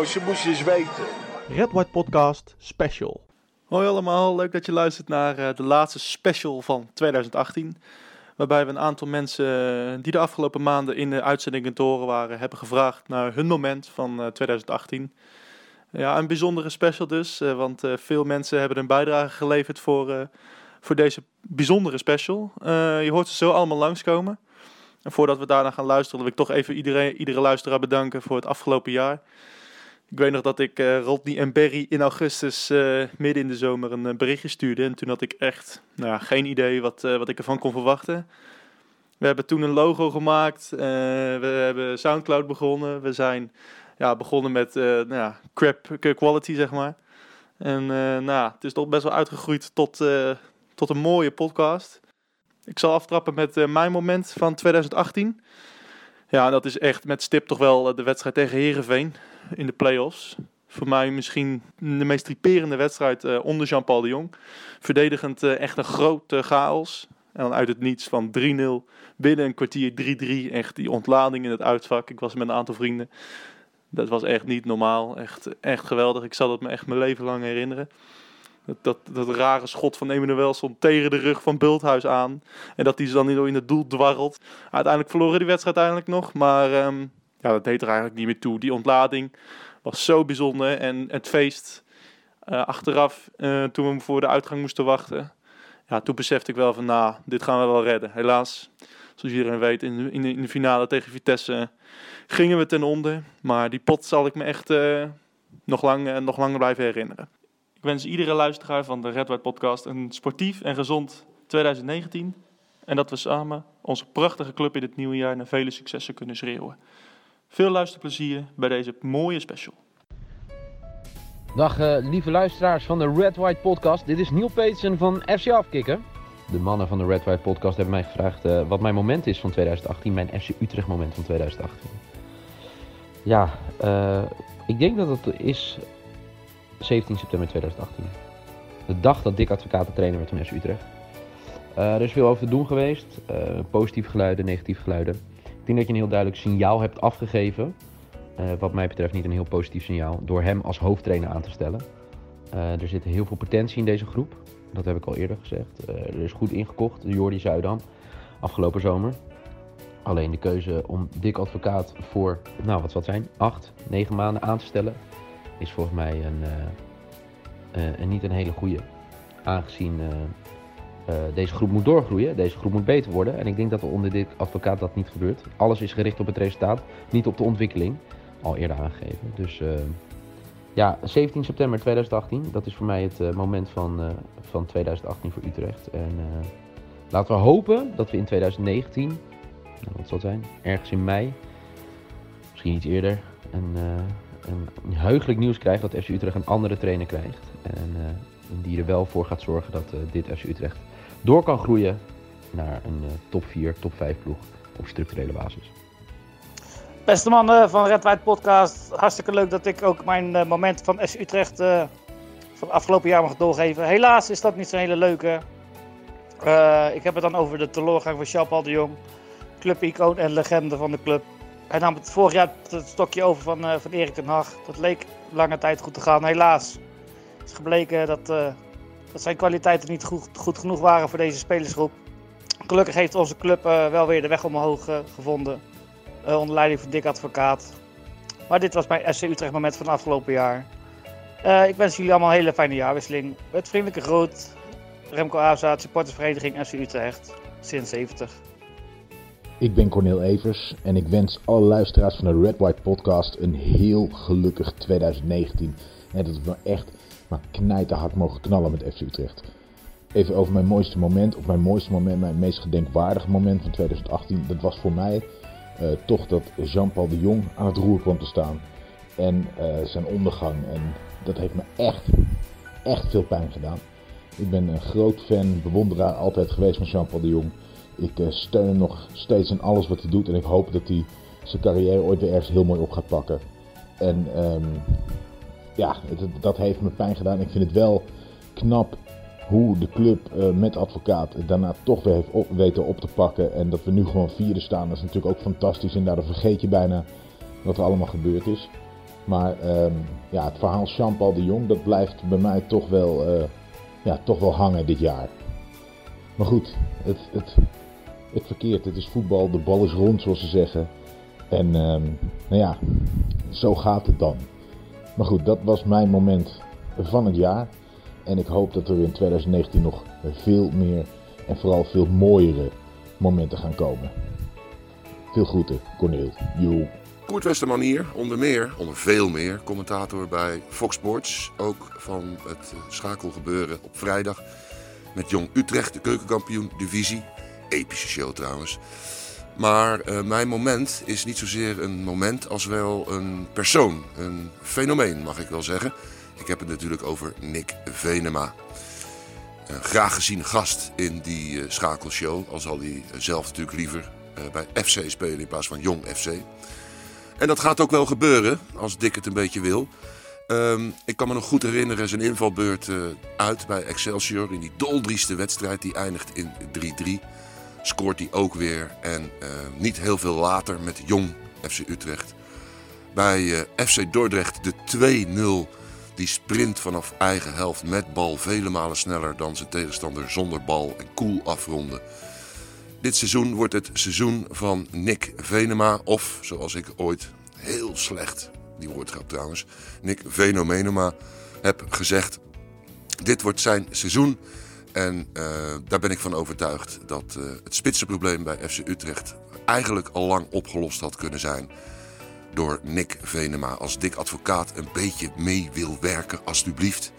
Jongens, je moest eens weten. Red White Podcast Special. Hoi allemaal, leuk dat je luistert naar eh, de laatste special van 2018. Waarbij we een aantal mensen eh, die de afgelopen maanden in de uitzendingen te horen waren, hebben gevraagd naar hun moment van eh, 2018. Ja, een bijzondere special dus, eh, want eh, veel mensen hebben een bijdrage geleverd voor, eh, voor deze bijzondere special. Eh, je hoort ze zo allemaal langskomen. En voordat we daarna gaan luisteren, wil ik toch even iedereen, iedere luisteraar bedanken voor het afgelopen jaar. Ik weet nog dat ik eh, Rodney en Berry in augustus, eh, midden in de zomer, een eh, berichtje stuurde. En toen had ik echt nou, geen idee wat, wat ik ervan kon verwachten. We hebben toen een logo gemaakt. we hebben Soundcloud begonnen. We zijn ja, begonnen met nou ja, crap quality, zeg maar. En nou, het is toch best wel uitgegroeid tot, tot een mooie podcast. Ik zal aftrappen met mijn moment van 2018. Ja, dat is echt met stip toch wel de wedstrijd tegen Herenveen in de play-offs. Voor mij misschien de meest triperende wedstrijd eh, onder Jean-Paul de Jong. Verdedigend eh, echt een grote chaos. En dan uit het niets van 3-0 binnen een kwartier 3-3. Echt die ontlading in het uitvak. Ik was met een aantal vrienden. Dat was echt niet normaal. Echt, echt geweldig. Ik zal het me echt mijn leven lang herinneren. Dat, dat, dat rare schot van Emanuelson tegen de rug van Bulthuis aan. En dat hij ze dan niet in het doel dwarrelt. Uiteindelijk verloren die wedstrijd uiteindelijk nog. Maar ehm, ja, dat deed er eigenlijk niet meer toe. Die ontlading was zo bijzonder. En het feest eh, achteraf, eh, toen we voor de uitgang moesten wachten. Ja, toen besefte ik wel van, nou, dit gaan we wel redden. Helaas, zoals iedereen weet, in de, in in de finale tegen Vitesse gingen we ten onder. Maar die pot zal ik me echt eh, nog, lang, nog langer blijven herinneren. Ik wens iedere luisteraar van de Red White Podcast een sportief en gezond 2019. En dat we samen onze prachtige club in het nieuwe jaar naar vele successen kunnen schreeuwen. Veel luisterplezier bij deze mooie special. Dag eh, lieve luisteraars van de Red White Podcast. Dit is Neil Peetsen van FC Afkikken. De mannen van de Red White Podcast hebben mij gevraagd eh, wat mijn moment is van 2018. Mijn FC Utrecht moment van 2018. Ja, eh, ik denk dat het is 17 september 2018. De dag dat Dick Advocaat de trainer werd van FC Utrecht. Er is veel over te doen geweest. Positieve geluiden, negatieve geluiden. Denk dat je een heel duidelijk signaal hebt afgegeven. Eh, wat mij betreft niet een heel positief signaal. Door hem als hoofdtrainer aan te stellen. Eh, er zit heel veel potentie in deze groep. Dat heb ik al eerder gezegd. Eh, er is goed ingekocht. Jordi Zuidam. Afgelopen zomer. Alleen de keuze om Dick Advocaat voor, nou wat zal het zijn, acht, negen maanden aan te stellen. Is volgens mij een niet een hele goede. Aangezien eh, deze groep moet doorgroeien. Deze groep moet beter worden. En ik denk dat er onder Dick Advocaat dat niet gebeurt. Alles is gericht op het resultaat. Niet op de ontwikkeling al eerder aangegeven. Dus eh, ja, 17 september 2018, dat is voor mij het eh, moment van, van 2018 voor Utrecht. En laten we hopen dat we in 2019, nou, wat zal het zijn, ergens in mei, misschien iets eerder, een, een heugelijk nieuws krijgen dat FC Utrecht een andere trainer krijgt. En die er wel voor gaat zorgen dat dit FC Utrecht door kan groeien naar een eh, top 4, top 5 ploeg op structurele basis. Beste mannen van Red White Podcast, hartstikke leuk dat ik ook mijn eh, moment van S Utrecht eh, van afgelopen jaar mag doorgeven. Helaas is dat niet zo'n hele leuke. Ik heb het dan over de teleurgang van Jean-Paul de Jong, clubicoon en legende van de club. Hij nam het vorig jaar het stokje over van, van Erik ten Hag. Dat leek lange tijd goed te gaan. Helaas is gebleken dat, dat zijn kwaliteiten niet goed, genoeg waren voor deze spelersgroep. Gelukkig heeft onze club eh, wel weer de weg omhoog eh, gevonden. Eh, onder leiding van Dick Advocaat. Maar dit was mijn SC Utrecht moment van het afgelopen jaar. Ik wens jullie allemaal een hele fijne jaarwisseling. Met vriendelijke groet. Remco Azaat, supportersvereniging SC Utrecht. Sinds 70. Ik ben Cornel Evers en ik wens alle luisteraars van de Red White Podcast een heel gelukkig 2019. En dat we echt maar knijterhard mogen knallen met FC Utrecht. Even over mijn mooiste moment, of mijn mooiste moment, mijn meest gedenkwaardige moment van 2018. Dat was voor mij eh, toch dat Jean-Paul de Jong aan het roer kwam te staan. En eh, zijn ondergang. En dat heeft me echt, echt veel pijn gedaan. Ik ben een groot fan, bewonderaar altijd geweest van Jean-Paul de Jong. Ik eh, steun hem nog steeds in alles wat hij doet. En ik hoop dat hij zijn carrière ooit weer ergens heel mooi op gaat pakken. En ehm, ja, dat heeft me pijn gedaan. Ik vind het wel knap hoe de club eh, met advocaat daarna toch weer heeft op, weten op te pakken. En dat we nu gewoon vierde staan. Dat is natuurlijk ook fantastisch. En daardoor vergeet je bijna wat er allemaal gebeurd is. Maar ehm, ja, het verhaal Jean-Paul de Jong, dat blijft bij mij toch wel, eh, ja, toch wel hangen dit jaar. Maar goed, het, het, het verkeerd. Het is voetbal, de bal is rond zoals ze zeggen. En ehm, nou ja, zo gaat het dan. Maar goed, dat was mijn moment van het jaar. En ik hoop dat er in 2019 nog veel meer en vooral veel mooiere momenten gaan komen. Veel groeten, Corneel. Joe. Koert Westerman hier, onder meer, onder veel meer, commentator bij Fox Sports. Ook van het schakelgebeuren op vrijdag met Jong Utrecht, de keukenkampioen divisie. Epische show trouwens. Maar uh, mijn moment is niet zozeer een moment als wel een persoon. Een fenomeen mag ik wel zeggen. Ik heb het natuurlijk over Nick Venema. Een graag gezien gast in die uh, schakelshow. Al zal hij zelf natuurlijk liever uh, bij FC spelen in plaats van Jong FC. En dat gaat ook wel gebeuren, als Dick het een beetje wil. Um, ik kan me nog goed herinneren zijn invalbeurt uit bij Excelsior. In die doldrieste wedstrijd, die eindigt in 3-3. Scoort hij ook weer. En uh, niet heel veel later met Jong FC Utrecht. Bij uh, FC Dordrecht de 2-0. Die sprint vanaf eigen helft met bal vele malen sneller dan zijn tegenstander zonder bal en cool afronden. Dit seizoen wordt het seizoen van Nick Venema. Of zoals ik ooit heel slecht, die woordgrap trouwens, Nick Venomenema heb gezegd. Dit wordt zijn seizoen. En uh, daar ben ik van overtuigd dat uh, het spitsenprobleem bij FC Utrecht eigenlijk al lang opgelost had kunnen zijn. Door Nick Venema. Als dik advocaat een beetje mee wil werken, alstublieft.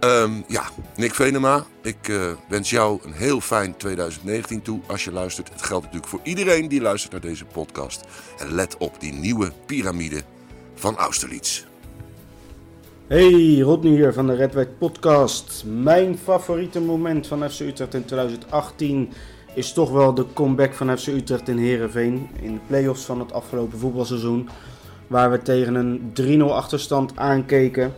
Um, ja, Nick Venema, ik uh, wens jou een heel fijn 2019 toe als je luistert. Het geldt natuurlijk voor iedereen die luistert naar deze podcast. En let op die nieuwe piramide van Austerlitz. Hey, Rodney hier van de Red White Podcast. Mijn favoriete moment van FC Utrecht in 2018 is toch wel de comeback van FC Utrecht in Heerenveen. In de play-offs van het afgelopen voetbalseizoen. Waar we tegen een 3-0 achterstand aankeken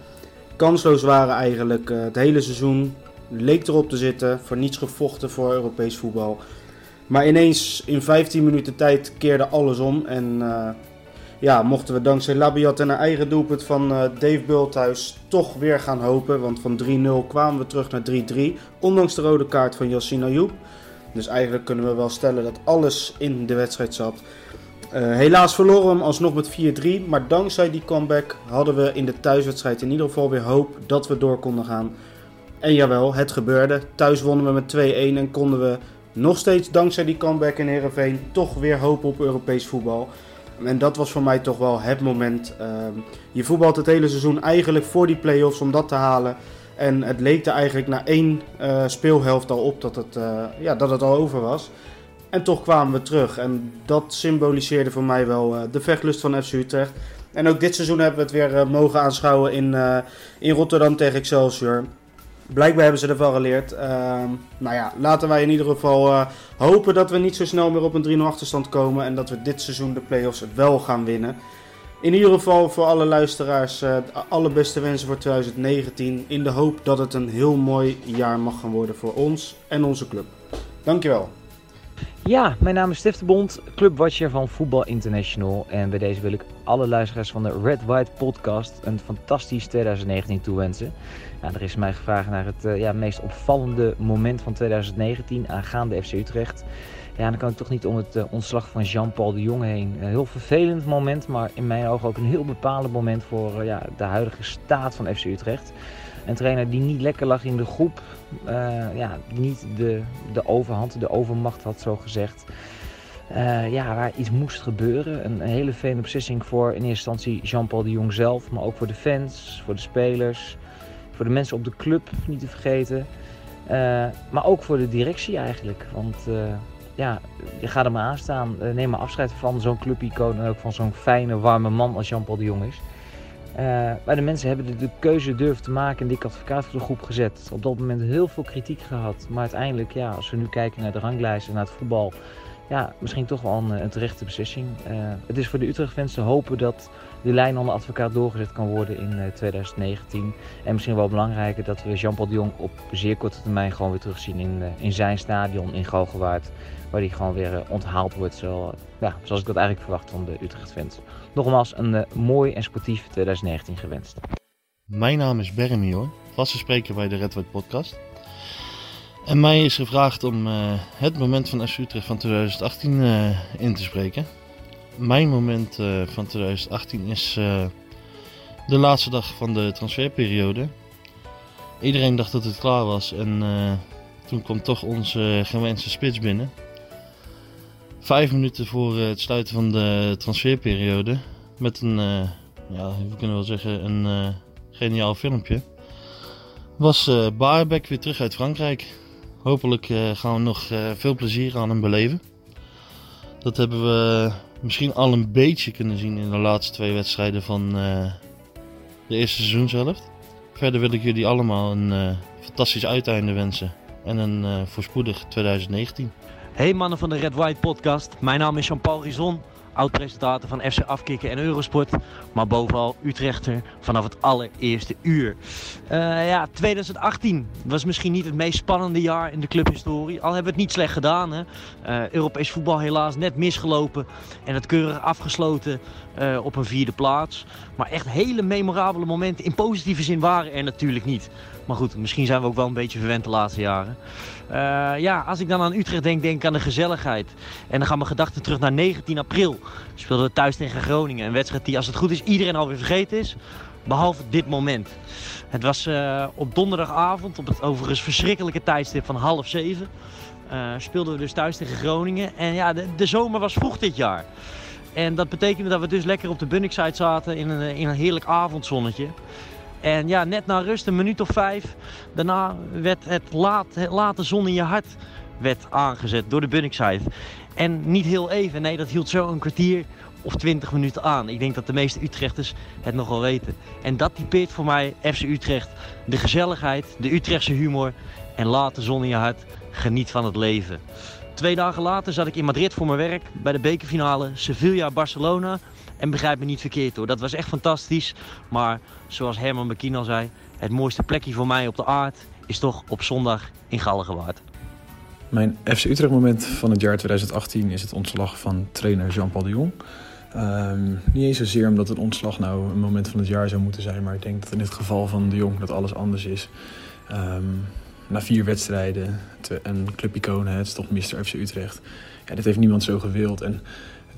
kansloos waren eigenlijk uh, het hele seizoen. Leek erop te zitten, voor niets gevochten voor Europees voetbal. Maar ineens in 15 minuten tijd keerde alles om. En uh, ja, mochten we dankzij Labiat en een eigen doelpunt van uh, Dave Bulthuis toch weer gaan hopen. Want van 3-0 kwamen we terug naar 3-3. Ondanks de rode kaart van Yassine Ayoub. Dus eigenlijk kunnen we wel stellen dat alles in de wedstrijd zat. Uh, helaas verloren we hem alsnog met 4-3. Maar dankzij die comeback hadden we in de thuiswedstrijd in ieder geval weer hoop dat we door konden gaan. En jawel, het gebeurde. Thuis wonnen we met 2-1 en konden we nog steeds dankzij die comeback in Heerenveen toch weer hopen op Europees voetbal. En dat was voor mij toch wel het moment. Uh, je voetbalt het hele seizoen eigenlijk voor die play-offs om dat te halen. En het leek er eigenlijk na één uh, speelhelft al op dat het, uh, ja, dat het al over was. En toch kwamen we terug. En dat symboliseerde voor mij wel uh, de vechtlust van FC Utrecht. En ook dit seizoen hebben we het weer mogen aanschouwen in, in Rotterdam tegen Excelsior. Blijkbaar hebben ze er wel geleerd. nou ja, laten wij in ieder geval hopen dat we niet zo snel meer op een 3-0 achterstand komen. En dat we dit seizoen de play-offs wel gaan winnen. In ieder geval voor alle luisteraars de allerbeste wensen voor 2019. In de hoop dat het een heel mooi jaar mag gaan worden voor ons en onze club. Dankjewel. Ja, mijn naam is Stef de Bond, clubwatcher van Voetbal International. En bij deze wil ik alle luisteraars van de Red White podcast een fantastisch 2019 toewensen. Ja, er is mij gevraagd naar het uh, ja, meest opvallende moment van 2019 aangaande FC Utrecht. Ja, dan kan ik toch niet om het uh, ontslag van Jean-Paul de Jong heen. Een heel vervelend moment, maar in mijn ogen ook een heel bepalend moment voor uh, ja, de huidige staat van FC Utrecht. Een trainer die niet lekker lag in de groep. Ja, niet de, de overhand, de overmacht had zo gezegd. Uh, ja, waar iets moest gebeuren. Een, hele beslissing voor in eerste instantie Jean-Paul de Jong zelf. Maar ook voor de fans, voor de spelers. Voor de mensen op de club, niet te vergeten. Uh, maar ook voor de directie eigenlijk. Want ja, je gaat er maar aan staan. neem maar afscheid van zo'n clubicoon en ook van zo'n fijne, warme man als Jean-Paul de Jong is. Maar de mensen hebben de, keuze durven te maken en dik advocaat voor de groep gezet. Op dat moment heel veel kritiek gehad. Maar uiteindelijk, ja, als we nu kijken naar de ranglijst en naar het voetbal, ja, misschien toch wel een, een terechte beslissing. Uh, het is voor de Utrecht-fans te hopen dat die lijn onder advocaat doorgezet kan worden in eh, 2019. En misschien wel belangrijker dat we Jean-Paul de Jong op zeer korte termijn gewoon weer terugzien in, eh, in zijn stadion in Galgenwaard. Waar hij gewoon weer eh, onthaald wordt, zo, ja, zoals ik dat eigenlijk verwacht van de Utrecht-fans. Nogmaals, een eh, mooi en sportief 2019 gewenst. Mijn naam is Bernie hoor, vaste spreker bij de Red White podcast. En mij is gevraagd om eh, het moment van Utrecht van 2018 eh, in te spreken. Mijn moment eh, van 2018 is de laatste dag van de transferperiode. Iedereen dacht dat het klaar was en toen kwam toch onze gewenste spits binnen. Vijf minuten voor het sluiten van de transferperiode met een, ja, we kunnen wel zeggen, een geniaal filmpje. Was Baerbeek weer terug uit Frankrijk. Hopelijk eh, gaan we nog eh, veel plezier aan hem beleven. Dat hebben we misschien al een beetje kunnen zien in de laatste twee wedstrijden van eh, de eerste seizoenshelft. Verder wil ik jullie allemaal een fantastisch uiteinde wensen. En een voorspoedig 2019. Hey mannen van de Red White podcast. Mijn naam is Jean-Paul Rizon, oud-presentator van FC Afkikken en Eurosport. Maar bovenal Utrechter vanaf het allereerste uur. Eh, ja, 2018 was misschien niet het meest spannende jaar in de clubhistorie. Al hebben we het niet slecht gedaan. Hè? Eh, Europees voetbal helaas net misgelopen. En het keurig afgesloten eh, op een vierde plaats. Maar echt hele memorabele momenten in positieve zin waren er natuurlijk niet. Maar goed, misschien zijn we ook wel een beetje verwend de laatste jaren. Eh, ja, als ik dan aan Utrecht denk, denk ik aan de gezelligheid. En dan gaan mijn gedachten terug naar 19 april. Speelden we thuis tegen Groningen. Een wedstrijd die, als het goed is, iedereen alweer vergeten is. Behalve dit moment. Het was eh, op donderdagavond, op het overigens verschrikkelijke tijdstip van half zeven. eh, speelden we dus thuis tegen Groningen. En ja, de, zomer was vroeg dit jaar. En dat betekende dat we dus lekker op de Bunningside zaten in een, in een heerlijk avondzonnetje. En ja, net na rust, een minuut of vijf, daarna werd het, laat, late zon in je hart werd aangezet door de Bunningside. En niet heel even, nee, dat hield zo een kwartier of twintig minuten aan. Ik denk dat de meeste Utrechters het nog wel weten. En dat typeert voor mij FC Utrecht. De gezelligheid, de Utrechtse humor en late zon in je hart. Geniet van het leven. Twee dagen later zat ik in Madrid voor mijn werk bij de bekerfinale Sevilla-Barcelona. En begrijp me niet verkeerd hoor, dat was echt fantastisch. Maar zoals Herman McKean al zei, het mooiste plekje voor mij op de aard is toch op zondag in Galgenwaard. Mijn FC Utrecht moment van het jaar 2018 is het ontslag van trainer Jean-Paul de Jong. Ehm, niet eens zozeer omdat een ontslag nou een moment van het jaar zou moeten zijn, maar ik denk dat in het geval van de Jong dat alles anders is. Ehm, na vier wedstrijden, clubicoon, hè, het is toch Mr. FC Utrecht. Ja, dit heeft niemand zo gewild. En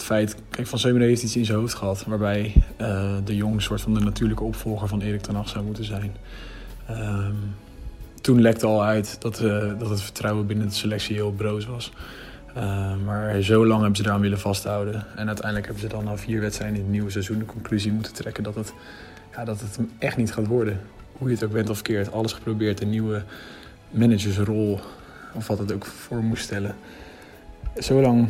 het feit, kijk, Van Seumeren heeft iets in zijn hoofd gehad, waarbij eh, de Jong een soort van de natuurlijke opvolger van Erik ten Hag zou moeten zijn. Ehm, toen lekte al uit dat, eh, dat het vertrouwen binnen de selectie heel broos was. Uh, maar zo lang hebben ze eraan willen vasthouden. En uiteindelijk hebben ze dan na vier wedstrijden in het nieuwe seizoen de conclusie moeten trekken dat het, ja, dat het echt niet gaat worden. Hoe je het ook bent of keert, alles geprobeerd. Een nieuwe managersrol, of wat het ook voor moest stellen. Zo lang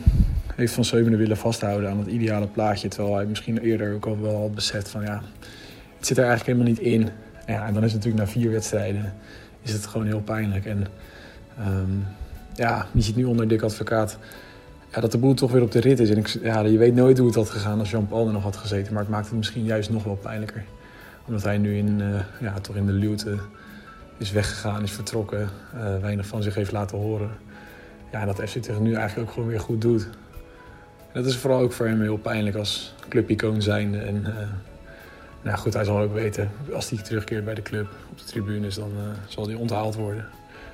heeft Van Seumenen willen vasthouden aan het ideale plaatje. Terwijl hij misschien eerder ook al wel had beseft van ja, het zit er eigenlijk helemaal niet in. En, ja, en dan is het natuurlijk na vier wedstrijden is het gewoon heel pijnlijk. En ehm, ja, je ziet nu onder Dick Advocaat ja, dat de boel toch weer op de rit is. En ik, ja, je weet nooit hoe het had gegaan als Jean-Paul er nog had gezeten. Maar het maakt het misschien juist nog wel pijnlijker. Omdat hij nu in, eh, ja, toch in de luwte is weggegaan, is vertrokken. eh, weinig van zich heeft laten horen. Ja, dat FC tegen nu eigenlijk ook gewoon weer goed doet. En dat is vooral ook voor hem heel pijnlijk als clubicoon zijnde. En eh, nou goed, hij zal ook weten, als hij terugkeert bij de club op de tribunes, dan eh, zal hij onthaald worden.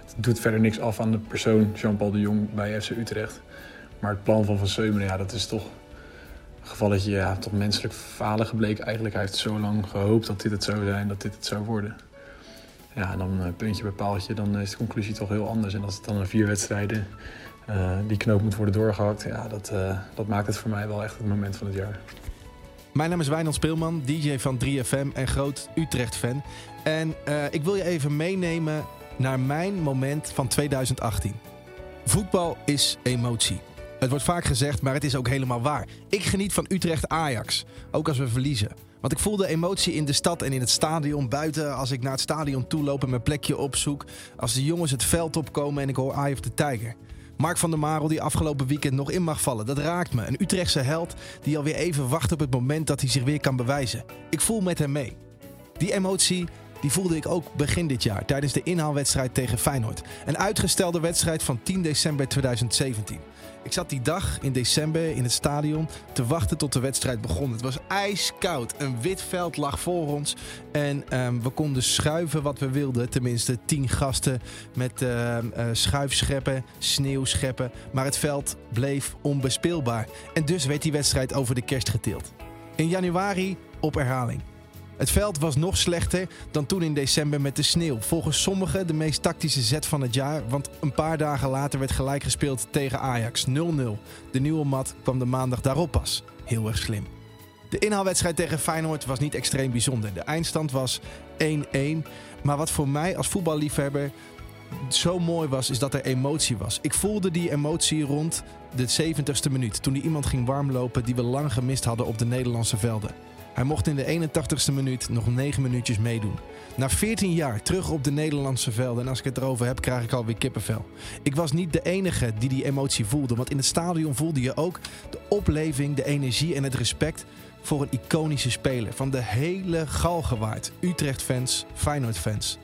Het doet verder niks af aan de persoon Jean-Paul de Jong bij FC Utrecht. Maar het plan van Van Seumeren, ja, dat is toch een gevalletje, ja, toch menselijk falen gebleken. Eigenlijk hij heeft zo lang gehoopt dat dit het zou zijn, dat dit het zou worden. Ja, dan eh, puntje bij paaltje, dan is de conclusie toch heel anders. En als het dan in vier wedstrijden eh, die knoop moet worden doorgehakt, ja, dat, eh, dat maakt het voor mij wel echt het moment van het jaar. Mijn naam is Wijnand Speelman, DJ van 3FM en groot Utrecht-fan. En ik wil je even meenemen naar mijn moment van 2018. Voetbal is emotie. Het wordt vaak gezegd, maar het is ook helemaal waar. Ik geniet van Utrecht-Ajax, ook als we verliezen. Want ik voel de emotie in de stad en in het stadion buiten als ik naar het stadion toe loop en mijn plekje opzoek. Als de jongens het veld opkomen en ik hoor Eye of the Tiger. Mark van der Marel die afgelopen weekend nog in mag vallen, dat raakt me. Een Utrechtse held die alweer even wacht op het moment dat hij zich weer kan bewijzen. Ik voel met hem mee. Die emotie die voelde ik ook begin dit jaar tijdens de inhaalwedstrijd tegen Feyenoord. Een uitgestelde wedstrijd van 10 december 2017. Ik zat die dag in december in het stadion te wachten tot de wedstrijd begon. Het was ijskoud. Een wit veld lag voor ons. En ehm, we konden schuiven wat we wilden. Tenminste, tien gasten met uh, schuifscheppen, sneeuwscheppen. Maar het veld bleef onbespeelbaar. En dus werd die wedstrijd over de kerst geteeld. In januari op herhaling. Het veld was nog slechter dan toen in december met de sneeuw. Volgens sommigen de meest tactische zet van het jaar, want een paar dagen later werd gelijk gespeeld tegen Ajax 0-0. De nieuwe mat kwam de maandag daarop pas. Heel erg slim. De inhaalwedstrijd tegen Feyenoord was niet extreem bijzonder. De eindstand was 1-1. Maar wat voor mij als voetballiefhebber zo mooi was, is dat er emotie was. Ik voelde die emotie rond de 70ste minuut. Toen die iemand ging warmlopen die we lang gemist hadden op de Nederlandse velden. Hij mocht in de 81ste minuut nog 9 minuutjes meedoen. Na 14 jaar terug op de Nederlandse velden. En als ik het erover heb, krijg ik alweer kippenvel. Ik was niet de enige die die emotie voelde. Want in het stadion voelde je ook de opleving, de energie en het respect voor een iconische speler. Van de hele Galgenwaard. Utrecht-fans, Feyenoord-fans.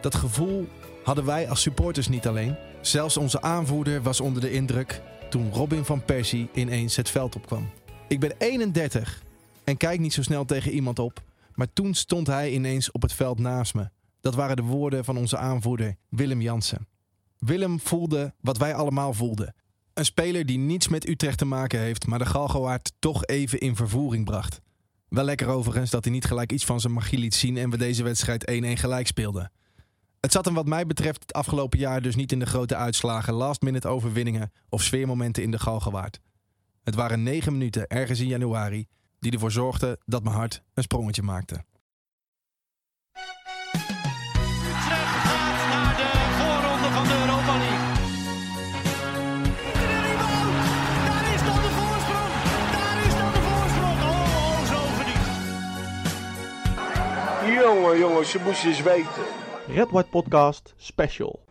Dat gevoel hadden wij als supporters niet alleen. Zelfs onze aanvoerder was onder de indruk toen Robin van Persie ineens het veld opkwam. Ik ben 31 en kijk niet zo snel tegen iemand op. Maar toen stond hij ineens op het veld naast me. Dat waren de woorden van onze aanvoerder Willem Jansen. Willem voelde wat wij allemaal voelden. Een speler die niets met Utrecht te maken heeft, maar de Galgenwaard toch even in vervoering bracht. Wel lekker overigens dat hij niet gelijk iets van zijn magie liet zien en we deze wedstrijd 1-1 gelijk speelden. Het zat hem wat mij betreft het afgelopen jaar dus niet in de grote uitslagen, last-minute overwinningen of sfeermomenten in de Galgenwaard. Het waren negen minuten ergens in januari die ervoor zorgde dat mijn hart een sprongetje maakte. Utrecht gaat naar de voorronde van de Europa League. Daar is dan de voorsprong. Daar is dan de voorsprong. Oh, oh zo verdiend. Jongen, jongens, je moest eens weten. Red White Podcast Special.